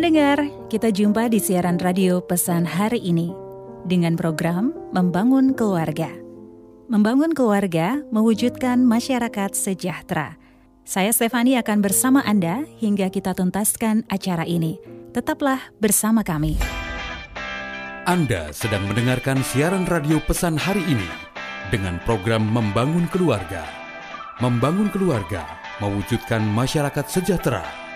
Pendengar, kita jumpa di siaran radio pesan hari ini dengan program Membangun Keluarga. Membangun keluarga mewujudkan masyarakat sejahtera. Saya Stefani akan bersama Anda hingga kita tuntaskan acara ini. Tetaplah bersama kami. Anda sedang mendengarkan siaran radio pesan hari ini dengan program Membangun Keluarga. Membangun keluarga mewujudkan masyarakat sejahtera.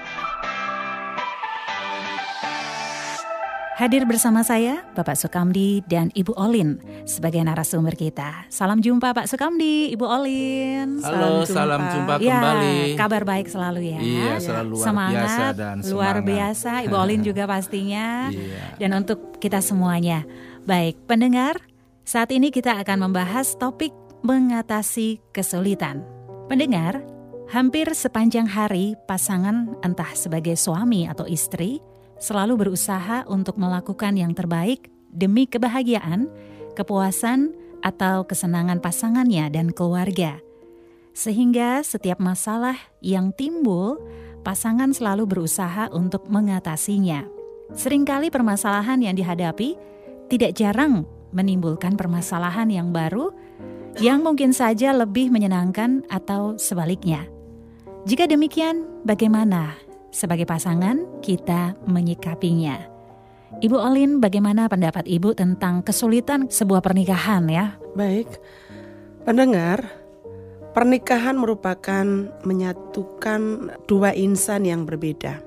Hadir bersama saya, Bapak Sukamdi dan Ibu Olin sebagai narasumber kita. Salam jumpa Pak Sukamdi, Ibu Olin. Halo, salam jumpa, salam jumpa ya, kembali. Kabar baik selalu ya. Iya, selalu luar semangat, biasa dan semangat. luar biasa. Ibu Olin juga pastinya. Iya. Dan untuk kita semuanya. Baik, pendengar, saat ini kita akan membahas topik mengatasi kesulitan. Pendengar, hampir sepanjang hari pasangan entah sebagai suami atau istri selalu berusaha untuk melakukan yang terbaik demi kebahagiaan, kepuasan, atau kesenangan pasangannya dan keluarga. Sehingga setiap masalah yang timbul, pasangan selalu berusaha untuk mengatasinya. Seringkali permasalahan yang dihadapi tidak jarang menimbulkan permasalahan yang baru yang mungkin saja lebih menyenangkan atau sebaliknya. Jika demikian, bagaimana sebagai pasangan kita menyikapinya. Ibu Olin, bagaimana pendapat Ibu tentang kesulitan sebuah pernikahan ya? Baik, pendengar, pernikahan merupakan menyatukan dua insan yang berbeda.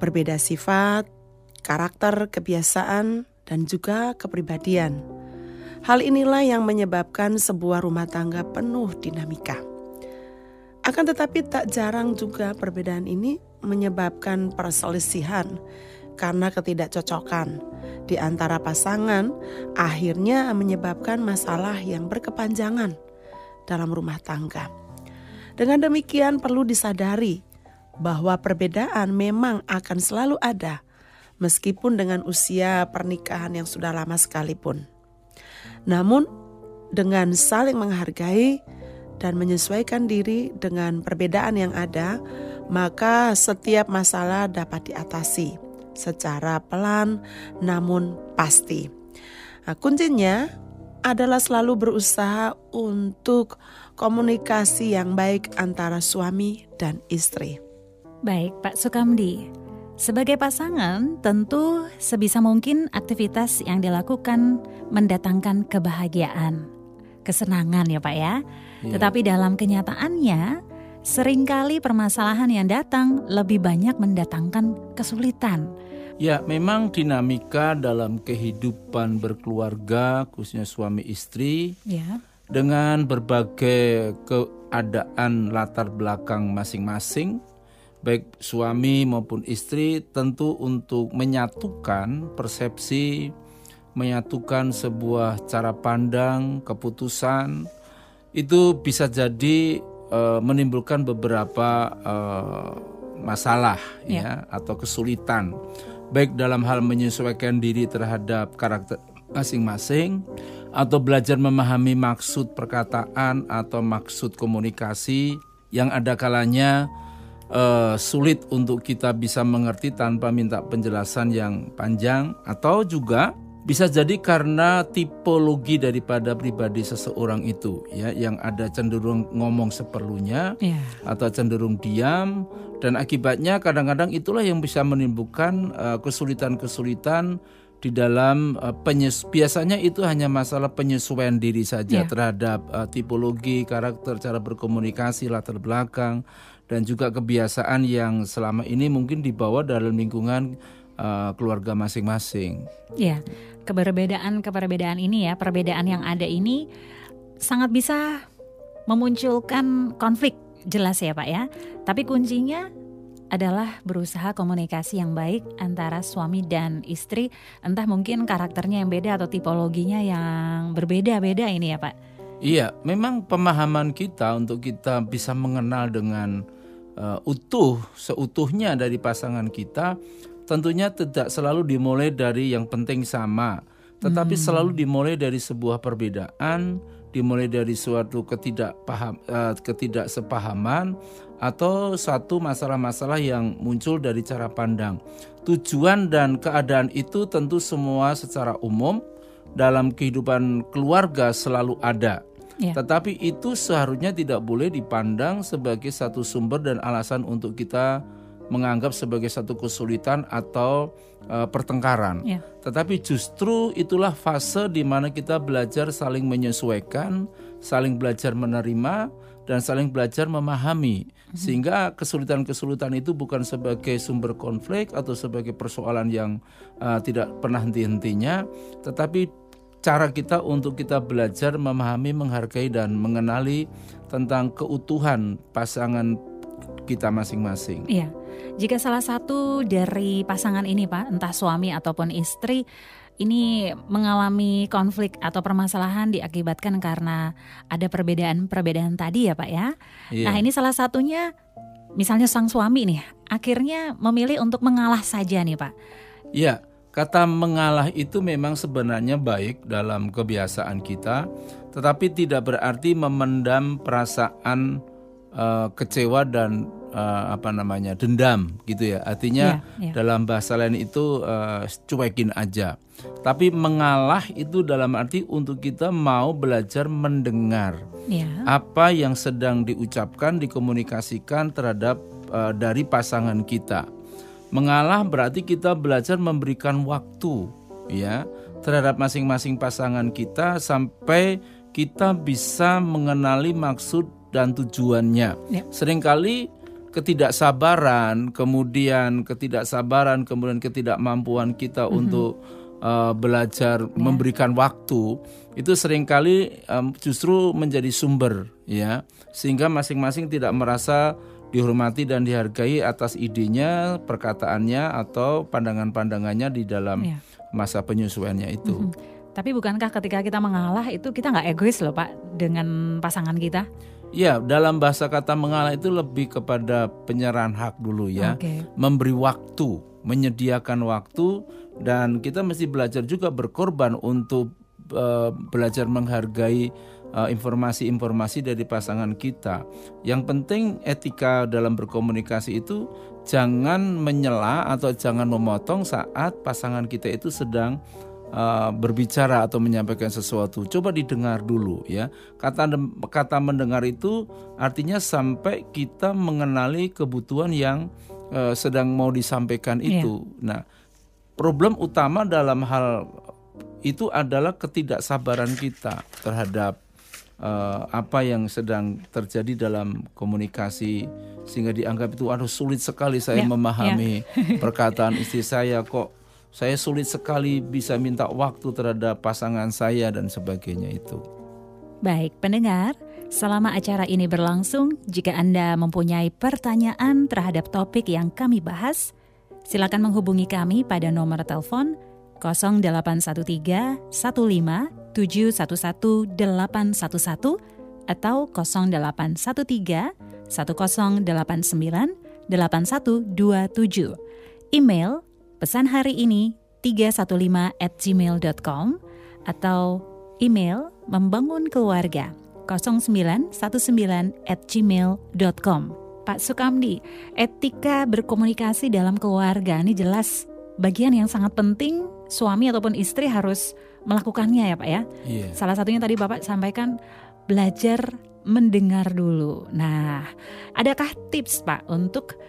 Berbeda sifat, karakter, kebiasaan, dan juga kepribadian. Hal inilah yang menyebabkan sebuah rumah tangga penuh dinamika. Akan tetapi tak jarang juga perbedaan ini menyebabkan perselisihan karena ketidakcocokan di antara pasangan akhirnya menyebabkan masalah yang berkepanjangan dalam rumah tangga. Dengan demikian perlu disadari bahwa perbedaan memang akan selalu ada meskipun dengan usia pernikahan yang sudah lama sekalipun. Namun dengan saling menghargai dan menyesuaikan diri dengan perbedaan yang ada, maka setiap masalah dapat diatasi secara pelan namun pasti. Nah, kuncinya adalah selalu berusaha untuk komunikasi yang baik antara suami dan istri. Baik, Pak Sukamdi. Sebagai pasangan, tentu sebisa mungkin aktivitas yang dilakukan mendatangkan kebahagiaan, kesenangan ya Pak ya. Yeah. Tetapi dalam kenyataannya, sering kali permasalahan yang datang lebih banyak mendatangkan kesulitan. Ya, memang dinamika dalam kehidupan berkeluarga, khususnya suami istri, ya. dengan berbagai keadaan latar belakang masing-masing, baik suami maupun istri, tentu untuk menyatukan persepsi, menyatukan sebuah cara pandang, keputusan, itu bisa jadi uh, menimbulkan beberapa uh, masalah yeah. ya atau kesulitan baik dalam hal menyesuaikan diri terhadap karakter masing-masing atau belajar memahami maksud perkataan atau maksud komunikasi yang ada kalanya uh, sulit untuk kita bisa mengerti tanpa minta penjelasan yang panjang atau juga bisa jadi karena tipologi daripada pribadi seseorang itu ya yang ada cenderung ngomong seperlunya yeah. atau cenderung diam dan akibatnya kadang-kadang itulah yang bisa menimbulkan uh, kesulitan-kesulitan di dalam uh, penyes biasanya itu hanya masalah penyesuaian diri saja yeah. terhadap uh, tipologi, karakter, cara berkomunikasi, latar belakang dan juga kebiasaan yang selama ini mungkin dibawa dalam lingkungan uh, keluarga masing-masing. Ya, keberbedaan-keberbedaan ini ya, perbedaan yang ada ini sangat bisa memunculkan konflik jelas ya Pak ya. Tapi kuncinya adalah berusaha komunikasi yang baik antara suami dan istri, entah mungkin karakternya yang beda atau tipologinya yang berbeda-beda ini ya Pak. Iya, memang pemahaman kita untuk kita bisa mengenal dengan uh, utuh, seutuhnya dari pasangan kita tentunya tidak selalu dimulai dari yang penting sama, tetapi hmm. selalu dimulai dari sebuah perbedaan dimulai dari suatu ketidakpaham uh, ketidaksepahaman atau satu masalah-masalah yang muncul dari cara pandang. Tujuan dan keadaan itu tentu semua secara umum dalam kehidupan keluarga selalu ada. Ya. Tetapi itu seharusnya tidak boleh dipandang sebagai satu sumber dan alasan untuk kita menganggap sebagai satu kesulitan atau uh, pertengkaran. Ya. Tetapi justru itulah fase di mana kita belajar saling menyesuaikan, saling belajar menerima dan saling belajar memahami sehingga kesulitan-kesulitan itu bukan sebagai sumber konflik atau sebagai persoalan yang uh, tidak pernah henti-hentinya tetapi cara kita untuk kita belajar memahami, menghargai dan mengenali tentang keutuhan pasangan kita masing-masing. Iya. Jika salah satu dari pasangan ini, Pak, entah suami ataupun istri ini mengalami konflik atau permasalahan diakibatkan karena ada perbedaan-perbedaan tadi ya Pak ya. Iya. Nah ini salah satunya misalnya sang suami nih akhirnya memilih untuk mengalah saja nih Pak. Iya, kata mengalah itu memang sebenarnya baik dalam kebiasaan kita, tetapi tidak berarti memendam perasaan uh, kecewa dan uh, apa namanya dendam gitu ya. Artinya yeah, yeah. dalam bahasa lain itu uh, cuekin aja. Tapi mengalah itu dalam arti untuk kita mau belajar mendengar yeah. apa yang sedang diucapkan, dikomunikasikan terhadap uh, dari pasangan kita. Mengalah berarti kita belajar memberikan waktu ya terhadap masing-masing pasangan kita sampai kita bisa mengenali maksud dan tujuannya. Ya. Seringkali ketidaksabaran, kemudian ketidaksabaran, kemudian ketidakmampuan kita mm -hmm. untuk uh, belajar yeah. memberikan waktu itu sering kali um, justru menjadi sumber ya sehingga masing-masing tidak merasa dihormati dan dihargai atas idenya, perkataannya atau pandangan-pandangannya di dalam yeah. masa penyesuaiannya itu. Mm -hmm. Tapi bukankah ketika kita mengalah itu kita nggak egois loh Pak dengan pasangan kita? Ya, dalam bahasa kata mengalah itu lebih kepada penyerahan hak dulu ya. Okay. Memberi waktu, menyediakan waktu dan kita mesti belajar juga berkorban untuk uh, belajar menghargai eh, informasi-informasi uh, dari pasangan kita. Yang penting etika dalam berkomunikasi itu jangan menyela atau jangan memotong saat pasangan kita itu sedang uh, berbicara atau menyampaikan sesuatu, coba didengar dulu ya. Kata kata mendengar itu artinya sampai kita mengenali kebutuhan yang uh, sedang mau disampaikan iya. itu. Yeah. Nah, problem utama dalam hal itu adalah ketidaksabaran kita terhadap uh, apa yang sedang terjadi dalam komunikasi sehingga dianggap itu aduh sulit sekali saya yeah, memahami yeah. perkataan istri saya kok saya sulit sekali bisa minta waktu terhadap pasangan saya dan sebagainya itu. Baik, pendengar, selama acara ini berlangsung, jika Anda mempunyai pertanyaan terhadap topik yang kami bahas, silakan menghubungi kami pada nomor telepon 0813 15 711 811 atau 0813 1089 8127. Email pesan hari ini 315 at gmail.com atau email membangun keluarga 0919 at gmail.com Pak Sukamdi, etika berkomunikasi dalam keluarga ini jelas bagian yang sangat penting suami ataupun istri harus melakukannya ya Pak ya. Yeah. Salah satunya tadi Bapak sampaikan belajar mendengar dulu. Nah, adakah tips Pak untuk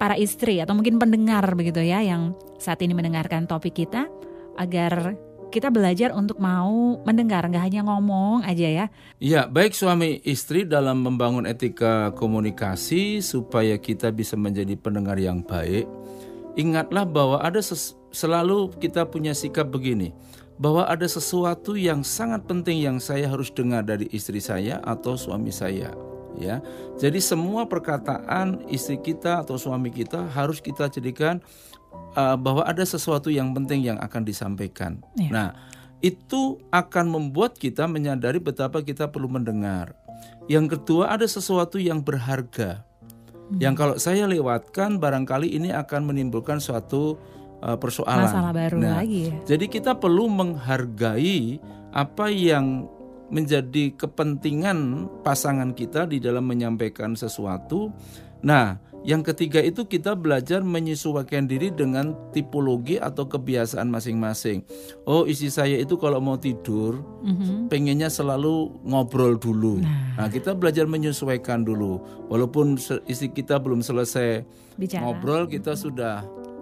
para istri atau mungkin pendengar begitu ya yang saat ini mendengarkan topik kita agar kita belajar untuk mau mendengar nggak hanya ngomong aja ya. Iya, baik suami istri dalam membangun etika komunikasi supaya kita bisa menjadi pendengar yang baik. Ingatlah bahwa ada selalu kita punya sikap begini, bahwa ada sesuatu yang sangat penting yang saya harus dengar dari istri saya atau suami saya ya. Jadi semua perkataan istri kita atau suami kita harus kita jadikan uh, bahwa ada sesuatu yang penting yang akan disampaikan. Ya. Nah, itu akan membuat kita menyadari betapa kita perlu mendengar. Yang kedua ada sesuatu yang berharga. Hmm. Yang kalau saya lewatkan barangkali ini akan menimbulkan suatu uh, persoalan. Masalah baru nah, lagi. Ya? Jadi kita perlu menghargai apa yang menjadi kepentingan pasangan kita di dalam menyampaikan sesuatu. Nah, yang ketiga itu kita belajar menyesuaikan diri dengan tipologi atau kebiasaan masing-masing. Oh, isi saya itu kalau mau tidur, mm-hmm. pengennya selalu ngobrol dulu. Nah. nah, kita belajar menyesuaikan dulu. Walaupun isi kita belum selesai Bicara. ngobrol, kita sudah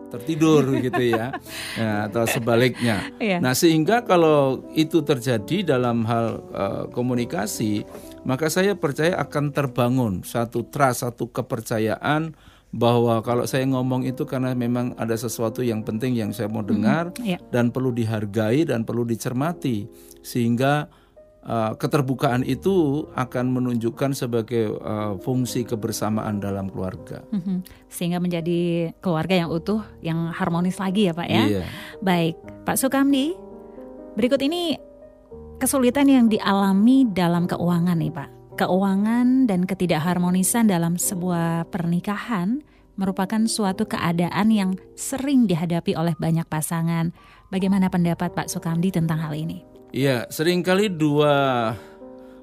tertidur gitu ya, ya atau sebaliknya. Iya. Nah sehingga kalau itu terjadi dalam hal uh, komunikasi, maka saya percaya akan terbangun satu trust, satu kepercayaan bahwa kalau saya ngomong itu karena memang ada sesuatu yang penting yang saya mau dengar mm, yeah. dan perlu dihargai dan perlu dicermati sehingga uh, keterbukaan itu akan menunjukkan sebagai uh, fungsi kebersamaan dalam keluarga -hmm. sehingga menjadi keluarga yang utuh yang harmonis lagi ya Pak ya. Iya. Baik Pak Sukamdi berikut ini kesulitan yang dialami dalam keuangan nih Pak Keuangan dan ketidakharmonisan dalam sebuah pernikahan merupakan suatu keadaan yang sering dihadapi oleh banyak pasangan. Bagaimana pendapat Pak Sukamdi tentang hal ini? Iya, sering kali dua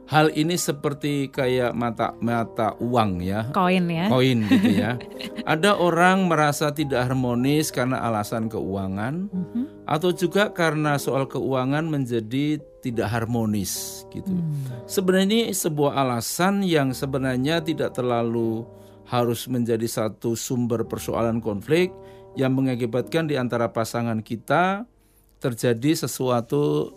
hal ini seperti kayak mata mata uang ya. Koin ya. Koin gitu ya. Ada orang merasa tidak harmonis karena alasan keuangan mm -hmm. atau juga karena soal keuangan menjadi tidak harmonis gitu. Hmm. Sebenarnya ini sebuah alasan yang sebenarnya tidak terlalu harus menjadi satu sumber persoalan konflik yang mengakibatkan di antara pasangan kita terjadi sesuatu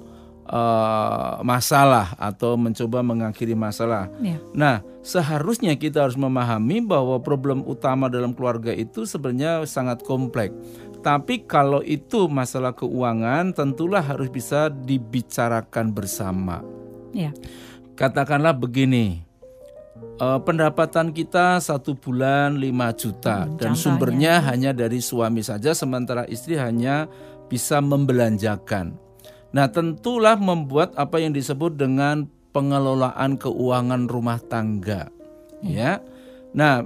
uh, masalah atau mencoba mengakhiri masalah. Yeah. Nah, seharusnya kita harus memahami bahwa problem utama dalam keluarga itu sebenarnya sangat kompleks tapi kalau itu masalah keuangan tentulah harus bisa dibicarakan bersama. Ya. Katakanlah begini, uh, pendapatan kita satu bulan 5 juta hmm, dan sumbernya hanya dari suami saja sementara istri hanya bisa membelanjakan. Nah tentulah membuat apa yang disebut dengan pengelolaan keuangan rumah tangga. Ya. Nah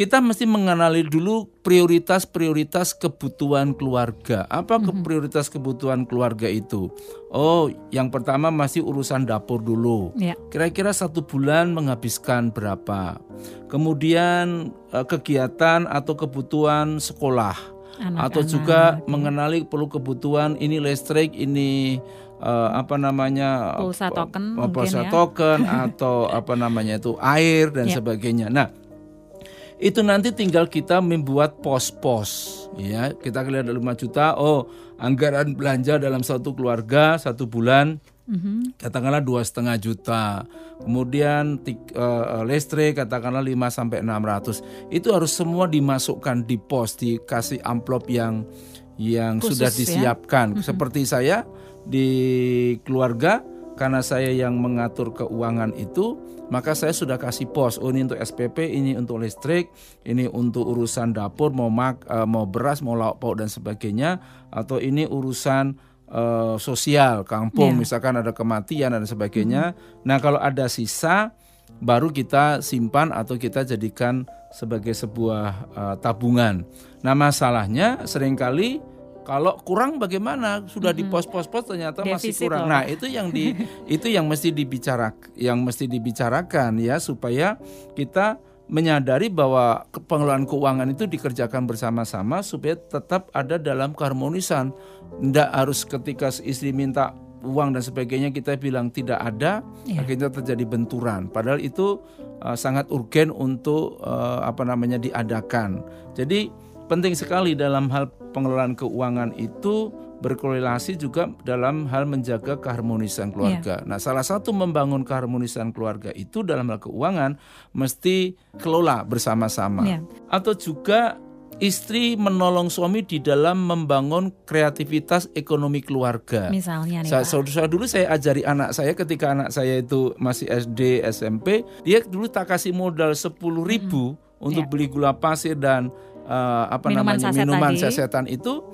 kita mesti mengenali dulu prioritas-prioritas kebutuhan keluarga. Apa ke prioritas kebutuhan keluarga itu? Oh, yang pertama masih urusan dapur dulu. Ya. Kira-kira satu bulan menghabiskan berapa? Kemudian eh, kegiatan atau kebutuhan sekolah. Anak, atau juga mengenali perlu kebutuhan ini listrik, ini uh, apa namanya pulsa token, pulsa ya. token atau apa namanya itu air dan ya. sebagainya. Nah, itu nanti tinggal kita membuat pos-pos ya kita lihat ada 5 juta oh anggaran belanja dalam satu keluarga satu bulan mm-hmm. katakanlah dua setengah juta kemudian uh, listrik katakanlah 5 sampai 600 itu harus semua dimasukkan di pos dikasih amplop yang yang Khusus, sudah ya. disiapkan ya? mm-hmm. seperti saya di keluarga karena saya yang mengatur keuangan itu maka saya sudah kasih pos oh ini untuk SPP ini untuk listrik ini untuk urusan dapur mau mak uh, mau beras mau lauk pauk dan sebagainya atau ini urusan uh, sosial kampung yeah. misalkan ada kematian dan sebagainya hmm. nah kalau ada sisa baru kita simpan atau kita jadikan sebagai sebuah uh, tabungan nah masalahnya sering kali kalau kurang bagaimana? Sudah di pos-pos-pos ternyata Defisit masih kurang. Loh. Nah, itu yang di itu yang mesti dibicarakan, yang mesti dibicarakan ya supaya kita menyadari bahwa pengelolaan keuangan itu dikerjakan bersama-sama supaya tetap ada dalam keharmonisan. Tidak harus ketika istri minta uang dan sebagainya kita bilang tidak ada, ya. akhirnya terjadi benturan. Padahal itu uh, sangat urgen untuk uh, apa namanya diadakan. Jadi penting sekali dalam hal pengelolaan keuangan itu berkorelasi juga dalam hal menjaga keharmonisan keluarga. Yeah. Nah, salah satu membangun keharmonisan keluarga itu dalam hal keuangan mesti kelola bersama-sama. Yeah. Atau juga istri menolong suami di dalam membangun kreativitas ekonomi keluarga. Misalnya nih, saya, saya dulu saya ajari anak saya ketika anak saya itu masih SD, SMP, dia dulu tak kasih modal sepuluh ribu hmm. untuk yeah. beli gula pasir dan uh, apa minuman namanya saset minuman tadi. sasetan itu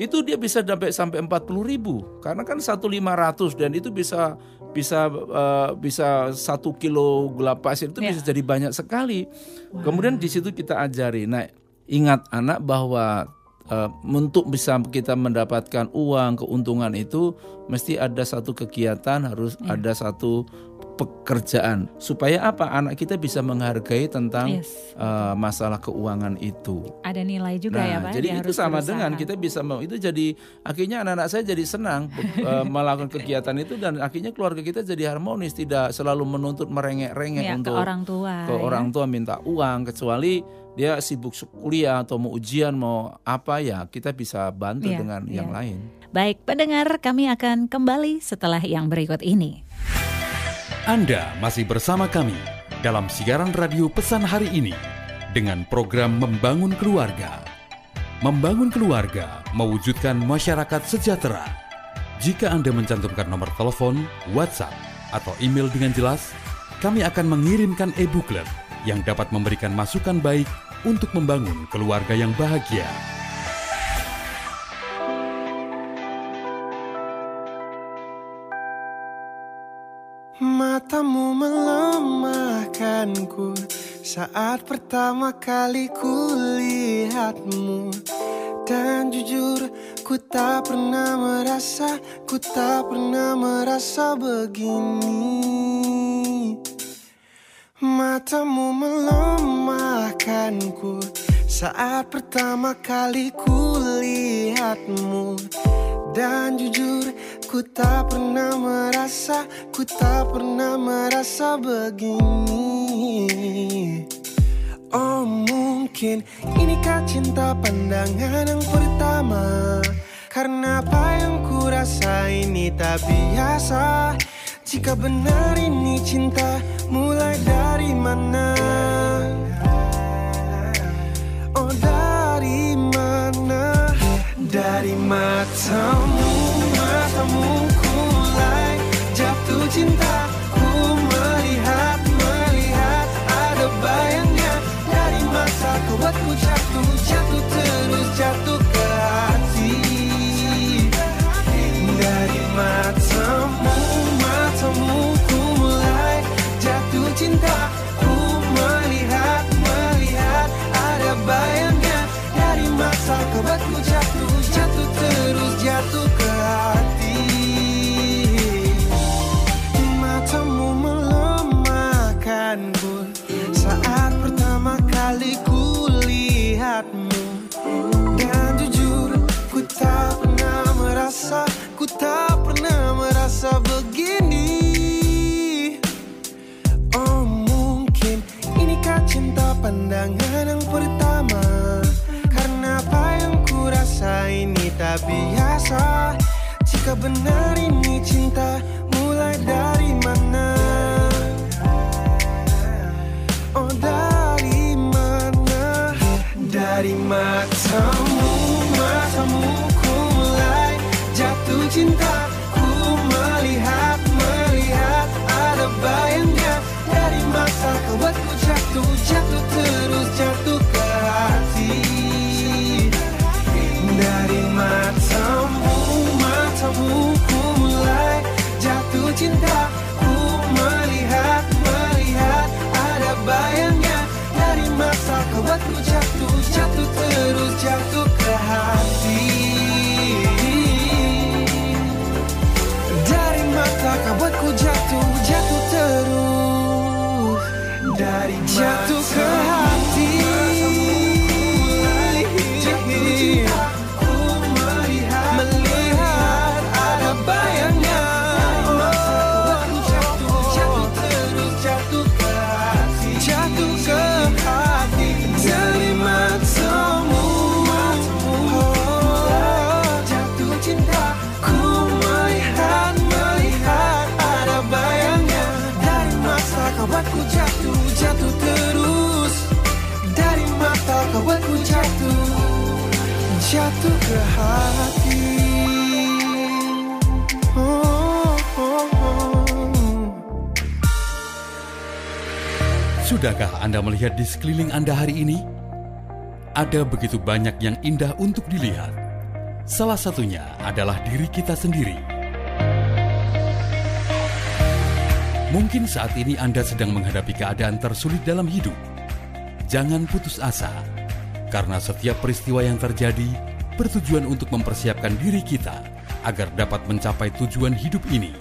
itu dia bisa sampai sampai empat puluh ribu karena kan satu lima ratus dan itu bisa bisa uh, bisa satu kilo gula pasir itu yeah. bisa jadi banyak sekali. Wow. Kemudian di situ kita ajari. Nah ingat anak bahwa uh, untuk bisa kita mendapatkan uang keuntungan itu mesti ada satu kegiatan harus ya. ada satu pekerjaan supaya apa anak kita bisa menghargai tentang yes. uh, masalah keuangan itu. Ada nilai juga ya, nah, ya Pak. Jadi itu sama berusaha. dengan kita bisa mau itu jadi akhirnya anak-anak saya jadi senang uh, melakukan kegiatan itu dan akhirnya keluarga kita jadi harmonis tidak selalu menuntut merengek-rengek ya, untuk ke orang tua. Ke ya. orang tua minta uang kecuali dia sibuk kuliah atau mau ujian mau apa ya kita bisa bantu ya, dengan ya. yang lain. Baik, pendengar kami akan kembali setelah yang berikut ini. Anda masih bersama kami dalam siaran radio pesan hari ini dengan program Membangun Keluarga. Membangun keluarga mewujudkan masyarakat sejahtera. Jika Anda mencantumkan nomor telepon, WhatsApp, atau email dengan jelas, kami akan mengirimkan e-booklet yang dapat memberikan masukan baik untuk membangun keluarga yang bahagia. Saat pertama kali ku lihatmu Dan jujur ku tak pernah merasa, ku tak pernah merasa begini. Matamu melemahkanku saat pertama kali ku lihatmu dan jujur ku tak pernah merasa Ku tak pernah merasa begini Oh mungkin inikah cinta pandangan yang pertama? Karena apa yang ku rasa ini tak biasa? Jika benar ini cinta mulai dari mana? Oh dari mana? Dari matamu, matamu ku mulai jatuh cinta Sudahkah Anda melihat di sekeliling Anda hari ini? Ada begitu banyak yang indah untuk dilihat. Salah satunya adalah diri kita sendiri. Mungkin saat ini Anda sedang menghadapi keadaan tersulit dalam hidup. Jangan putus asa karena setiap peristiwa yang terjadi bertujuan untuk mempersiapkan diri kita agar dapat mencapai tujuan hidup ini.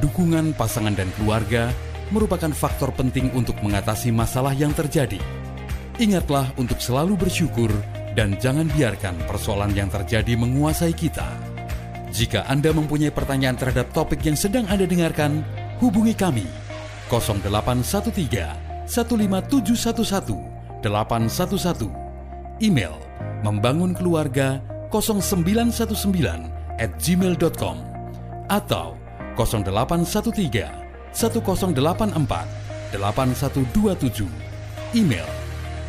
Dukungan pasangan dan keluarga merupakan faktor penting untuk mengatasi masalah yang terjadi. Ingatlah untuk selalu bersyukur dan jangan biarkan persoalan yang terjadi menguasai kita. Jika Anda mempunyai pertanyaan terhadap topik yang sedang Anda dengarkan, hubungi kami 0813 15711 811 email membangun keluarga 0919 at gmail.com atau 0813 1084 8127 email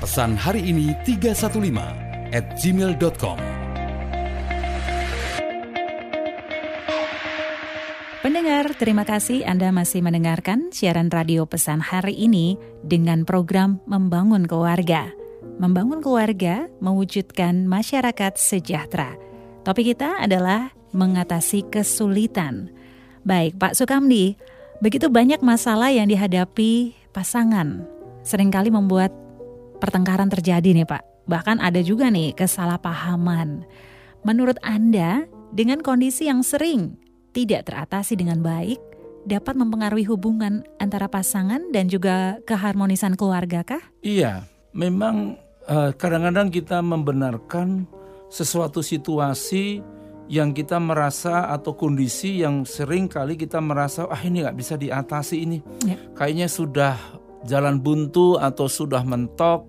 pesan hari ini 315 at gmail.com Pendengar, terima kasih Anda masih mendengarkan siaran radio pesan hari ini dengan program Membangun Keluarga. Membangun keluarga, mewujudkan masyarakat sejahtera. Topik kita adalah mengatasi kesulitan. Baik, Pak Sukamdi, begitu banyak masalah yang dihadapi pasangan. Seringkali membuat pertengkaran terjadi nih Pak. Bahkan ada juga nih kesalahpahaman. Menurut Anda, dengan kondisi yang sering tidak teratasi dengan baik, dapat mempengaruhi hubungan antara pasangan dan juga keharmonisan keluarga kah? Iya, memang kadang eh, kadang-kadang kita membenarkan sesuatu situasi yang kita merasa atau kondisi yang sering kali kita merasa ah ini nggak bisa diatasi ini ya. kayaknya sudah jalan buntu atau sudah mentok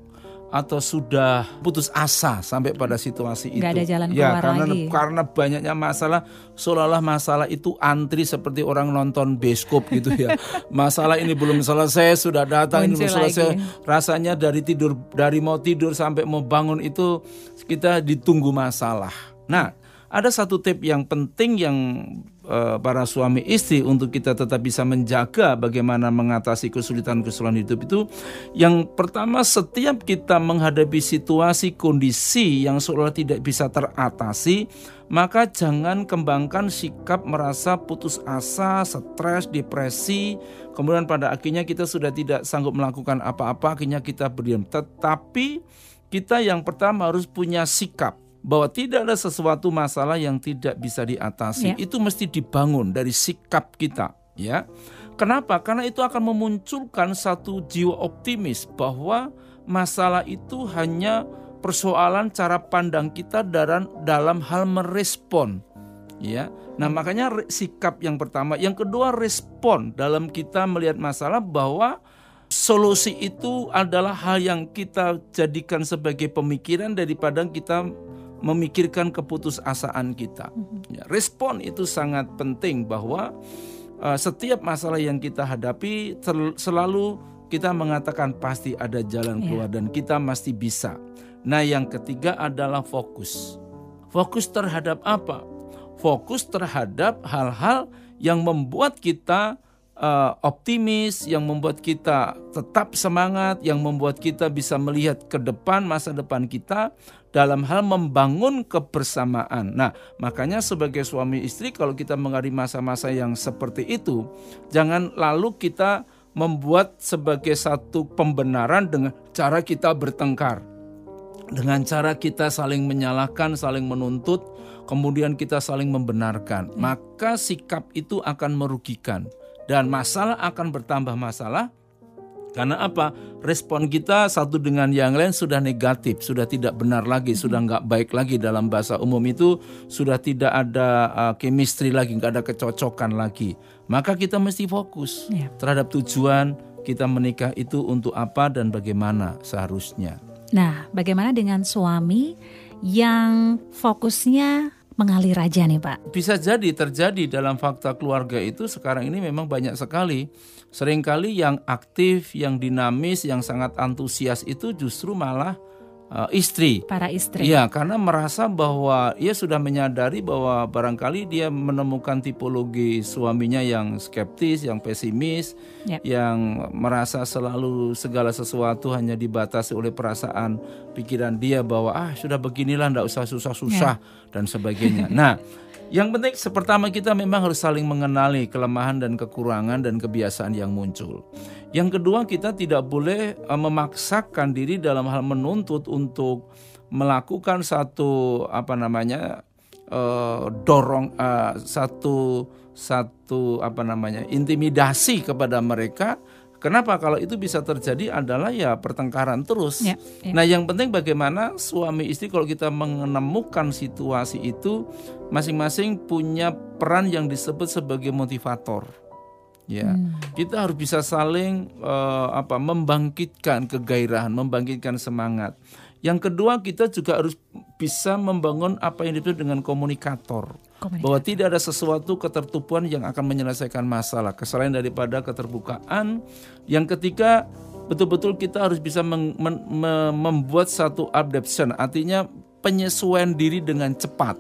atau sudah putus asa sampai pada situasi itu. Gak ada jalan ya, keluar karena, lagi. Karena banyaknya masalah, seolah-olah masalah itu antri seperti orang nonton bioskop gitu ya. masalah ini belum selesai, sudah datang ini belum selesai. Lagi. Rasanya dari tidur, dari mau tidur sampai mau bangun itu kita ditunggu masalah. Nah, ada satu tip yang penting yang para suami istri untuk kita tetap bisa menjaga bagaimana mengatasi kesulitan-kesulitan hidup itu. Yang pertama setiap kita menghadapi situasi kondisi yang seolah tidak bisa teratasi maka jangan kembangkan sikap merasa putus asa, stres, depresi, kemudian pada akhirnya kita sudah tidak sanggup melakukan apa-apa, akhirnya kita berdiam. Tetapi kita yang pertama harus punya sikap bahwa tidak ada sesuatu masalah yang tidak bisa diatasi. Ya. Itu mesti dibangun dari sikap kita, ya. Kenapa? Karena itu akan memunculkan satu jiwa optimis bahwa masalah itu hanya persoalan cara pandang kita dalam dalam hal merespon. Ya. Nah, makanya sikap yang pertama, yang kedua respon dalam kita melihat masalah bahwa solusi itu adalah hal yang kita jadikan sebagai pemikiran daripada kita memikirkan keputusasaan kita. Mhm. Ya, respon itu sangat penting bahwa uh, setiap masalah yang kita hadapi selalu kita mengatakan pasti ada jalan iya. keluar yeah. dan kita masih bisa. Nah, yang ketiga adalah fokus. Fokus terhadap apa? Fokus terhadap hal-hal yang membuat kita uh, optimis, yang membuat kita tetap semangat, yang membuat kita bisa melihat ke depan masa depan kita dalam hal membangun kebersamaan. Nah, makanya sebagai suami istri kalau kita menghadapi masa-masa yang seperti itu, jangan lalu kita membuat sebagai satu pembenaran dengan cara kita bertengkar. Dengan cara kita saling menyalahkan, saling menuntut, kemudian kita saling membenarkan. Maka sikap itu akan merugikan dan masalah akan bertambah masalah karena apa? Respon kita satu dengan yang lain sudah negatif, sudah tidak benar lagi, sudah nggak baik lagi dalam bahasa umum itu sudah tidak ada uh, chemistry lagi, nggak ada kecocokan lagi. Maka kita mesti fokus ya. terhadap tujuan kita menikah itu untuk apa dan bagaimana seharusnya. Nah, bagaimana dengan suami yang fokusnya mengalir aja nih Pak? Bisa jadi terjadi dalam fakta keluarga itu sekarang ini memang banyak sekali. Seringkali yang aktif, yang dinamis, yang sangat antusias itu justru malah uh, istri. Para istri. Iya, karena merasa bahwa ia sudah menyadari bahwa barangkali dia menemukan tipologi suaminya yang skeptis, yang pesimis, yep. yang merasa selalu segala sesuatu hanya dibatasi oleh perasaan pikiran dia bahwa ah sudah beginilah ndak usah susah-susah yep. dan sebagainya. Nah, yang penting pertama kita memang harus saling mengenali kelemahan dan kekurangan dan kebiasaan yang muncul. Yang kedua kita tidak boleh uh, memaksakan diri dalam hal menuntut untuk melakukan satu apa namanya uh, dorong uh, satu satu apa namanya intimidasi kepada mereka Kenapa kalau itu bisa terjadi adalah ya pertengkaran terus. Ya, ya. Nah, yang penting bagaimana suami istri kalau kita menemukan situasi itu masing-masing punya peran yang disebut sebagai motivator. Ya, hmm. kita harus bisa saling uh, apa membangkitkan kegairahan, membangkitkan semangat. Yang kedua kita juga harus bisa membangun apa yang disebut dengan komunikator. komunikator. Bahwa tidak ada sesuatu ketertupuan yang akan menyelesaikan masalah. Kesalahan daripada keterbukaan. Yang ketiga betul-betul kita harus bisa mem membuat satu adaptation. Artinya penyesuaian diri dengan cepat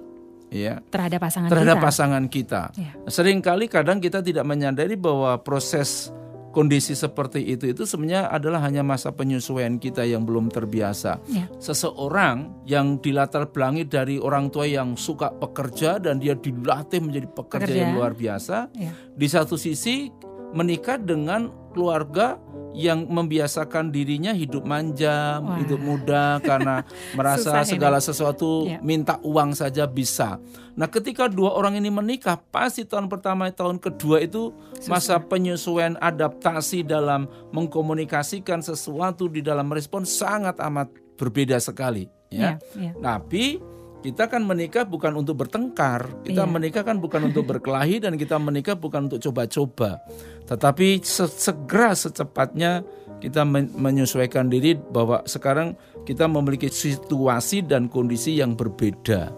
ya terhadap pasangan terhadap kita. pasangan kita. Ya. Seringkali kadang kita tidak menyadari bahwa proses kondisi seperti itu itu sebenarnya adalah hanya masa penyesuaian kita yang belum terbiasa. Ya. Seseorang yang dilatar belakangi dari orang tua yang suka pekerja dan dia dilatih menjadi pekerja, pekerja. yang luar biasa, ya. di satu sisi menikah dengan keluarga yang membiasakan dirinya hidup manja, Wah. hidup muda karena merasa segala sesuatu ya. minta uang saja bisa. Nah, ketika dua orang ini menikah, pasti tahun pertama, tahun kedua itu Susah. masa penyesuaian adaptasi dalam mengkomunikasikan sesuatu di dalam respon sangat amat berbeda sekali, ya. ya, ya. Tapi kita kan menikah bukan untuk bertengkar, kita iya. menikah kan bukan untuk berkelahi dan kita menikah bukan untuk coba-coba. Tetapi segera secepatnya kita menyesuaikan diri bahwa sekarang kita memiliki situasi dan kondisi yang berbeda.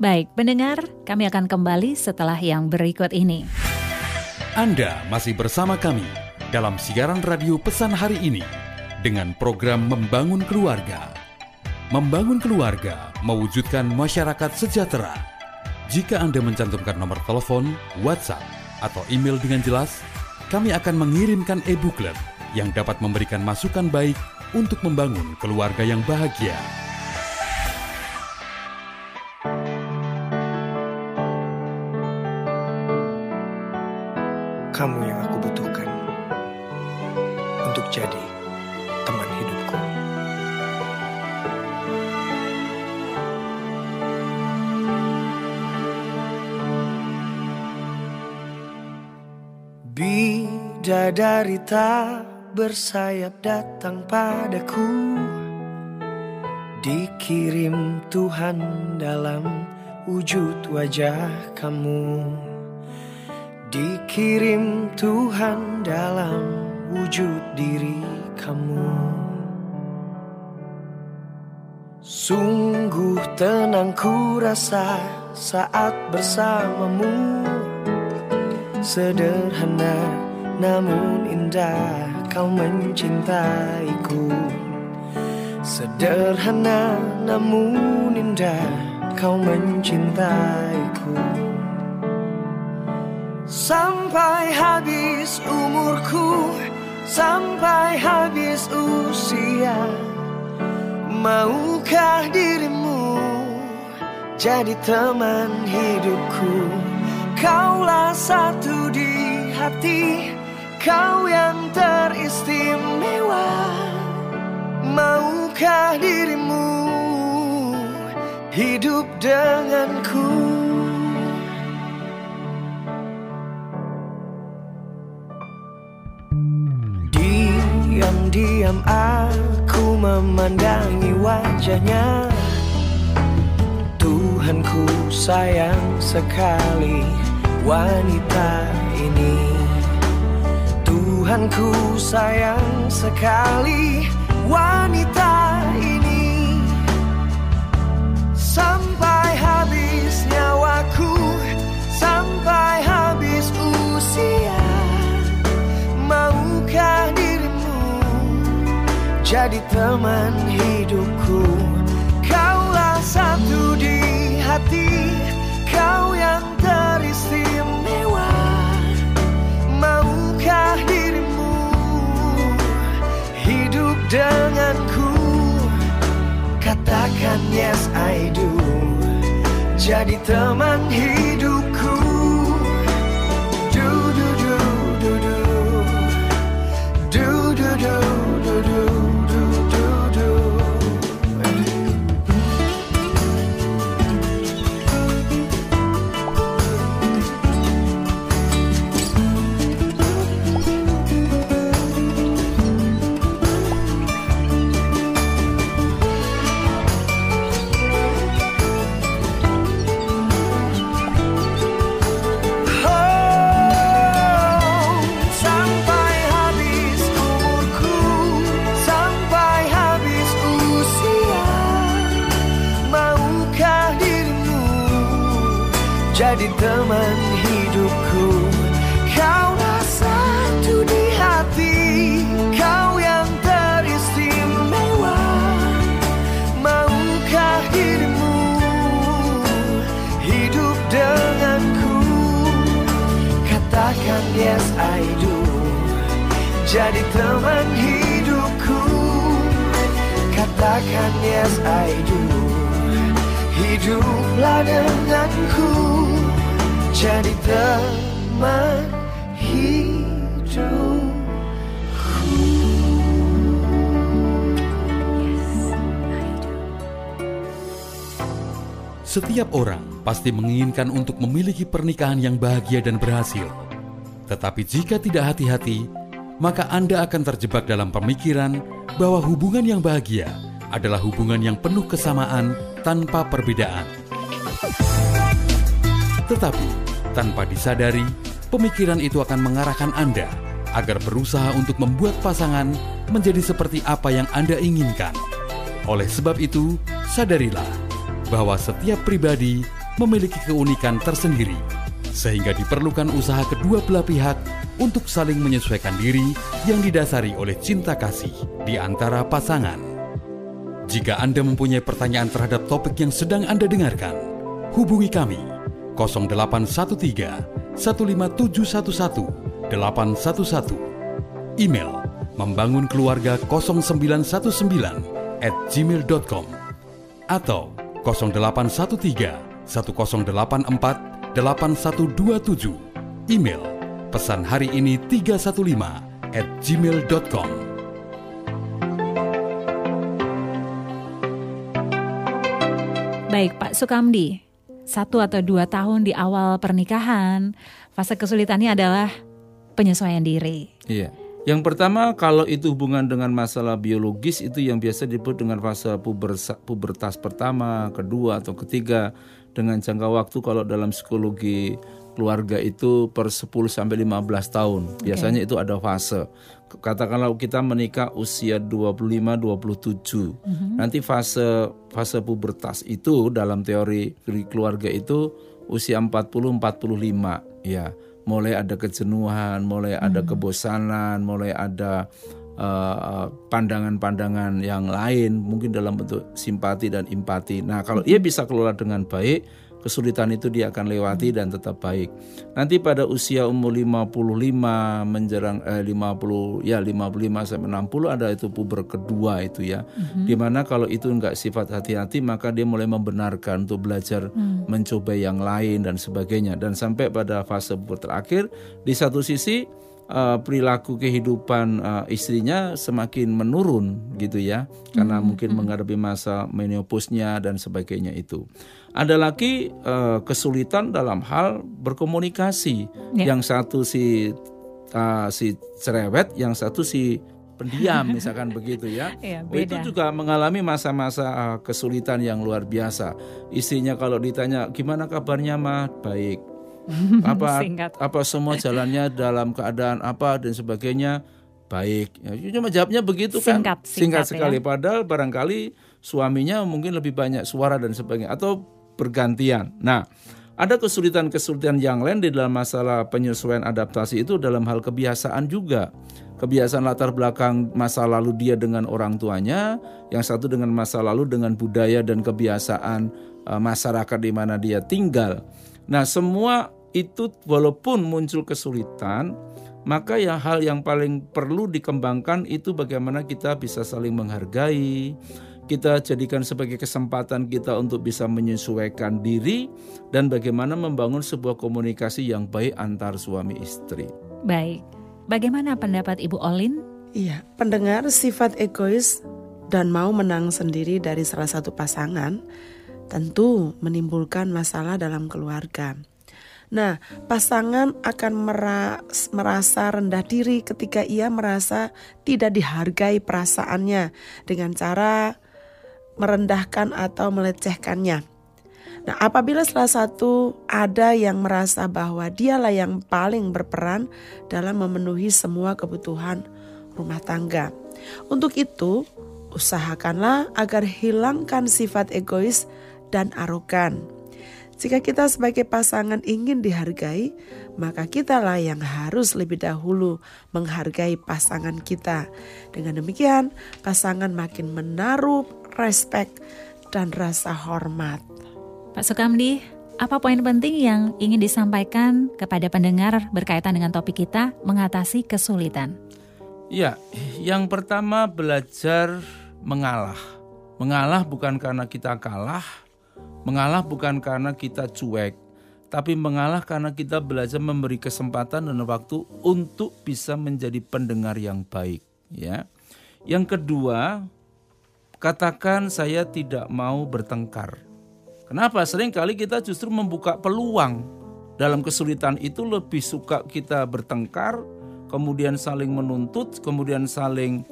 Baik, pendengar, kami akan kembali setelah yang berikut ini. Anda masih bersama kami dalam siaran radio pesan hari ini dengan program Membangun Keluarga Membangun keluarga, mewujudkan masyarakat sejahtera. Jika Anda mencantumkan nomor telepon, WhatsApp, atau email dengan jelas, kami akan mengirimkan e-booklet yang dapat memberikan masukan baik untuk membangun keluarga yang bahagia. Kamu yang aku butuhkan untuk jadi Bidadari tak bersayap datang padaku. Dikirim Tuhan dalam wujud wajah kamu. Dikirim Tuhan dalam wujud diri kamu. Sungguh tenang ku rasa saat bersamamu. Sederhana namun indah kau mencintaiku. Sederhana namun indah kau mencintaiku. Sampai habis umurku Sampai habis usia Maukah dirimu jadi teman hidupku? Kaulah satu di hati Kau yang teristimewa? Maukah dirimu hidup denganku? Diam-diam aku memandangi wajahnya. Tuhanku sayang sekali wanita ini Tuhanku sayang sekali wanita ini. Sampai habis nyawaku Sampai habis usia. Maukah dirimu Jadi teman hidupku? Kaulah satu di hati Kau yang Maukah dirimu hidup denganku? Katakan yes I do. Jadi teman hidupku pasti menginginkan untuk memiliki pernikahan yang bahagia dan berhasil. Tetapi jika tidak hati-hati, maka Anda akan terjebak dalam pemikiran bahwa hubungan yang bahagia adalah hubungan yang penuh kesamaan tanpa perbedaan. Tetapi, tanpa disadari, pemikiran itu akan mengarahkan Anda agar berusaha untuk membuat pasangan menjadi seperti apa yang Anda inginkan. Oleh sebab itu, sadarilah bahwa setiap pribadi memiliki keunikan tersendiri, sehingga diperlukan usaha kedua belah pihak untuk saling menyesuaikan diri yang didasari oleh cinta kasih di antara pasangan. Jika Anda mempunyai pertanyaan terhadap topik yang sedang Anda dengarkan, hubungi kami 0813 15711 811 email membangun keluarga 0919 at gmail.com atau 0813 1084 8127 email pesan hari ini 315 at gmail.com Baik Pak Sukamdi, satu atau dua tahun di awal pernikahan, fase kesulitannya adalah penyesuaian diri. Iya. Yang pertama kalau itu hubungan dengan masalah biologis itu yang biasa disebut dengan fase pubertas pertama, kedua atau ketiga dengan jangka waktu kalau dalam psikologi keluarga itu per 10 sampai 15 tahun. Biasanya okay. itu ada fase katakanlah kita menikah usia 25 27. Mm-hmm. Nanti fase fase pubertas itu dalam teori keluarga itu usia 40 45 ya. Mulai ada kejenuhan, mulai mm-hmm. ada kebosanan, mulai ada pandangan-pandangan yang lain mungkin dalam bentuk simpati dan empati. Nah, kalau ia bisa kelola dengan baik kesulitan itu dia akan lewati dan tetap baik. Nanti pada usia umur 55 menjelang eh, 50 ya 55 sampai 60 ada itu puber kedua itu ya. Mm-hmm. Di mana kalau itu enggak sifat hati-hati maka dia mulai membenarkan untuk belajar mm. mencoba yang lain dan sebagainya dan sampai pada fase puber terakhir di satu sisi uh, perilaku kehidupan uh, istrinya semakin menurun gitu ya karena hmm, mungkin hmm. menghadapi masa menopausnya dan sebagainya itu. Ada lagi uh, kesulitan dalam hal berkomunikasi. Yeah. Yang satu si uh, si cerewet, yang satu si pendiam misalkan begitu ya. ya Itu juga mengalami masa-masa uh, kesulitan yang luar biasa. Istrinya kalau ditanya gimana kabarnya mah baik apa apa semua jalannya dalam keadaan apa dan sebagainya baik. Ya, cuma jawabnya begitu kan. Singkat, singkat, sekali. Ya. Padahal barangkali suaminya mungkin lebih banyak suara dan sebagainya atau bergantian. Nah, ada kesulitan-kesulitan yang lain di dalam masalah penyesuaian adaptasi itu dalam hal kebiasaan juga. Kebiasaan latar belakang masa lalu dia dengan orang tuanya, yang satu dengan masa lalu dengan budaya dan kebiasaan uh, masyarakat di mana dia tinggal. Nah, semua itu walaupun muncul kesulitan, maka ya hal yang paling perlu dikembangkan itu bagaimana kita bisa saling menghargai, kita jadikan sebagai kesempatan kita untuk bisa menyesuaikan diri dan bagaimana membangun sebuah komunikasi yang baik antar suami istri. Baik. Bagaimana pendapat Ibu Olin? Iya, pendengar sifat egois dan mau menang sendiri dari salah satu pasangan tentu menimbulkan masalah dalam keluarga. Nah, pasangan akan merasa rendah diri ketika ia merasa tidak dihargai perasaannya dengan cara merendahkan atau melecehkannya. Nah, apabila salah satu ada yang merasa bahwa dialah yang paling berperan dalam memenuhi semua kebutuhan rumah tangga. Untuk itu, usahakanlah agar hilangkan sifat egois dan arogan. Jika kita sebagai pasangan ingin dihargai, maka kitalah yang harus lebih dahulu menghargai pasangan kita. Dengan demikian, pasangan makin menaruh respek dan rasa hormat. Pak Sukamdi, apa poin penting yang ingin disampaikan kepada pendengar berkaitan dengan topik kita mengatasi kesulitan? Ya, yang pertama belajar mengalah. Mengalah bukan karena kita kalah, mengalah bukan karena kita cuek, tapi mengalah karena kita belajar memberi kesempatan dan waktu untuk bisa menjadi pendengar yang baik, ya. Yang kedua, katakan saya tidak mau bertengkar. Kenapa? Seringkali kita justru membuka peluang dalam kesulitan itu lebih suka kita bertengkar, kemudian saling menuntut, kemudian saling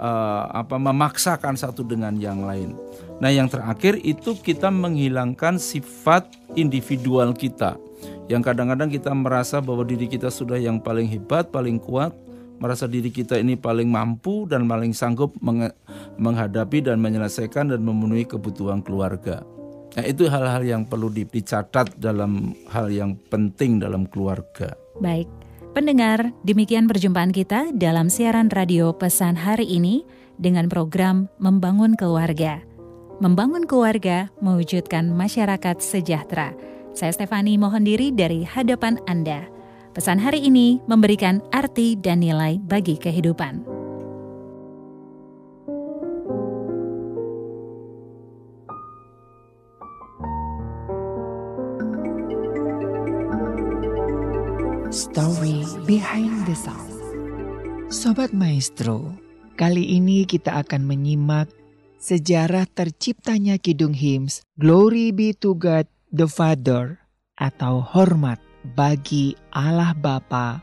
uh, apa memaksakan satu dengan yang lain. Nah, yang terakhir itu kita menghilangkan sifat individual kita. Yang kadang-kadang kita merasa bahwa diri kita sudah yang paling hebat, paling kuat, merasa diri kita ini paling mampu dan paling sanggup menghadapi dan menyelesaikan dan memenuhi kebutuhan keluarga. Nah, itu hal-hal yang perlu dicatat dalam hal yang penting dalam keluarga. Baik, pendengar, demikian perjumpaan kita dalam siaran radio pesan hari ini dengan program Membangun Keluarga. Membangun keluarga mewujudkan masyarakat sejahtera. Saya Stefani mohon diri dari hadapan Anda. Pesan hari ini memberikan arti dan nilai bagi kehidupan. Story Behind the Song. Sobat Maestro, kali ini kita akan menyimak sejarah terciptanya Kidung Hymns Glory be to God the Father atau hormat bagi Allah Bapa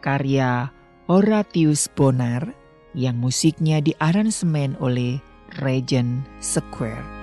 karya Horatius Bonar yang musiknya diaransemen oleh Regent Square.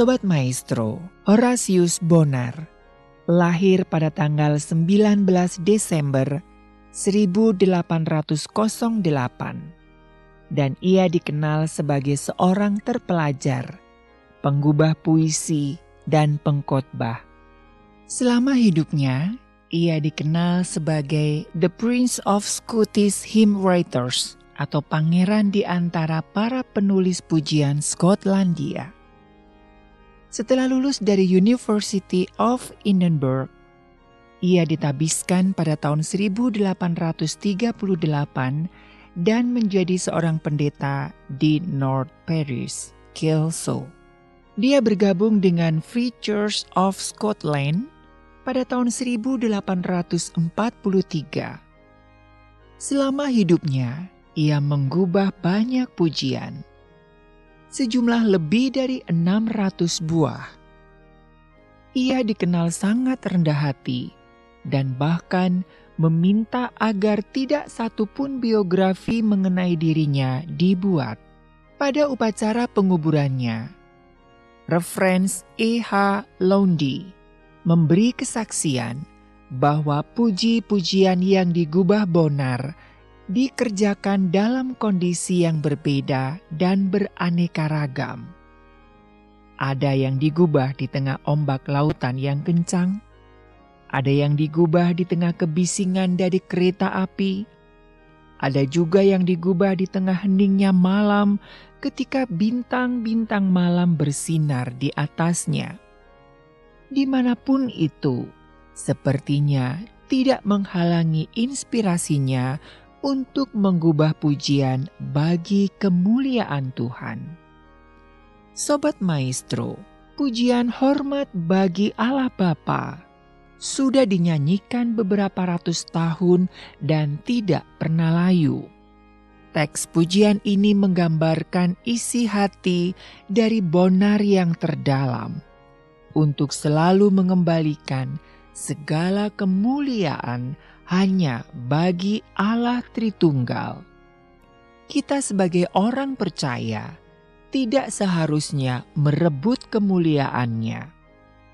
Sobat Maestro, Horatius Bonar lahir pada tanggal 19 Desember 1808 dan ia dikenal sebagai seorang terpelajar, penggubah puisi, dan pengkhotbah. Selama hidupnya, ia dikenal sebagai The Prince of Scottish Hymn Writers atau pangeran di antara para penulis pujian Skotlandia. Setelah lulus dari University of Edinburgh, Ia ditabiskan pada tahun 1838 dan menjadi seorang pendeta di North Paris, Kelso. Dia bergabung dengan Free Church of Scotland pada tahun 1843. Selama hidupnya, ia menggubah banyak pujian. Sejumlah lebih dari 600 buah. Ia dikenal sangat rendah hati dan bahkan meminta agar tidak satupun biografi mengenai dirinya dibuat. Pada upacara penguburannya, Reference E.H. Lowndy memberi kesaksian bahwa puji-pujian yang digubah Bonar dikerjakan dalam kondisi yang berbeda dan beraneka ragam. Ada yang digubah di tengah ombak lautan yang kencang, ada yang digubah di tengah kebisingan dari kereta api, ada juga yang digubah di tengah heningnya malam ketika bintang-bintang malam bersinar di atasnya. Di mana pun itu, sepertinya tidak menghalangi inspirasinya untuk menggubah pujian bagi kemuliaan Tuhan. Sobat Maestro, pujian hormat bagi Allah Bapa sudah dinyanyikan beberapa ratus tahun dan tidak pernah layu. Teks pujian ini menggambarkan isi hati dari Bonar yang terdalam untuk selalu mengembalikan segala kemuliaan hanya bagi Allah Tritunggal. Kita sebagai orang percaya tidak seharusnya merebut kemuliaannya,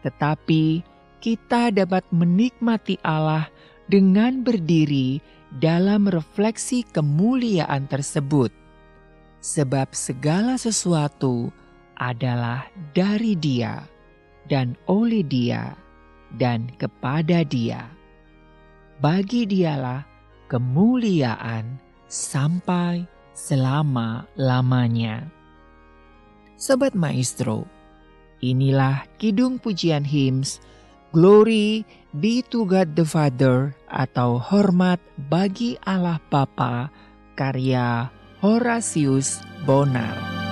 tetapi kita dapat menikmati Allah dengan berdiri dalam refleksi kemuliaan tersebut, sebab segala sesuatu adalah dari Dia dan oleh Dia dan kepada Dia. Bagi Dialah kemuliaan sampai selama-lamanya. Sobat Maestro, inilah Kidung Pujian Hymns Glory be to God the Father atau hormat bagi Allah Bapa karya Horatius Bonar.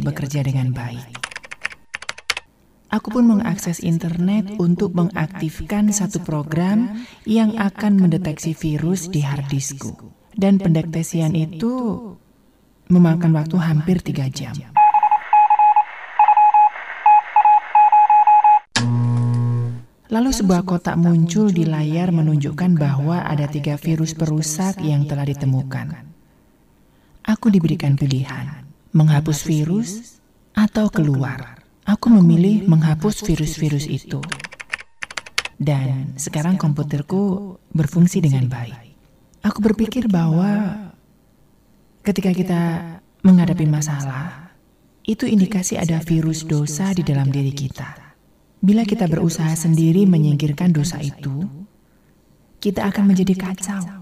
Tidak bekerja dengan baik. Aku pun mengakses internet untuk mengaktifkan satu program yang akan mendeteksi virus di harddiskku. Dan pendeteksian itu memakan waktu hampir tiga jam. Lalu sebuah kotak muncul di layar menunjukkan bahwa ada tiga virus perusak yang telah ditemukan. Aku diberikan pilihan, menghapus virus atau keluar. Aku memilih menghapus virus-virus itu. Dan sekarang komputerku berfungsi dengan baik. Aku berpikir bahwa ketika kita menghadapi masalah, itu indikasi ada virus dosa di dalam diri kita. Bila kita berusaha sendiri menyingkirkan dosa itu, kita akan menjadi kacau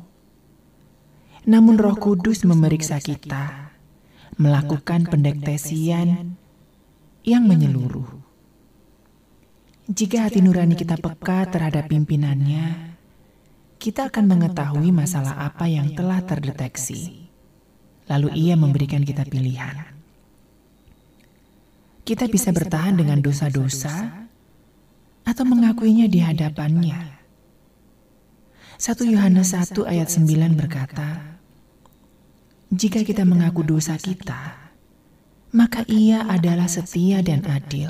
namun Roh Kudus memeriksa kita, melakukan pendeteksian yang menyeluruh. Jika hati nurani kita peka terhadap pimpinannya, kita akan mengetahui masalah apa yang telah terdeteksi. Lalu ia memberikan kita pilihan. Kita bisa bertahan dengan dosa-dosa atau mengakuinya di hadapannya. 1 Yohanes 1 ayat 9 berkata, jika kita mengaku dosa kita, maka Ia adalah setia dan adil,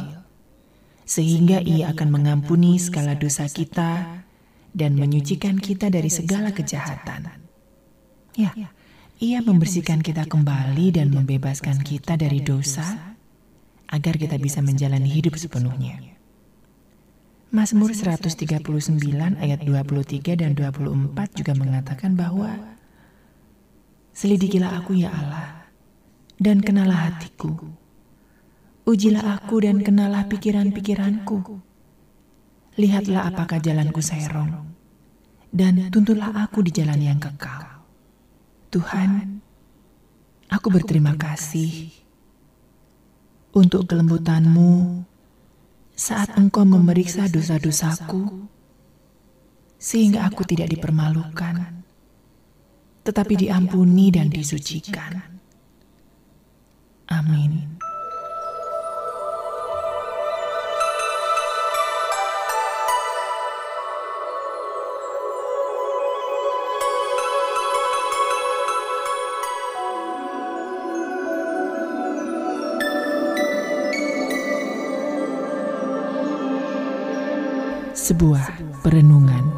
sehingga Ia akan mengampuni segala dosa kita dan menyucikan kita dari segala kejahatan. Ya, Ia membersihkan kita kembali dan membebaskan kita dari dosa, agar kita bisa menjalani hidup sepenuhnya. Mazmur 139 ayat 23 dan 24 juga mengatakan bahwa Selidikilah aku ya Allah, dan kenalah hatiku. Ujilah aku dan kenalah pikiran-pikiranku. Lihatlah apakah jalanku serong, dan tuntunlah aku di jalan yang kekal. Tuhan, aku berterima kasih untuk kelembutanmu saat engkau memeriksa dosa-dosaku, sehingga aku tidak dipermalukan tetapi diampuni dan disucikan. Amin. Sebuah perenungan.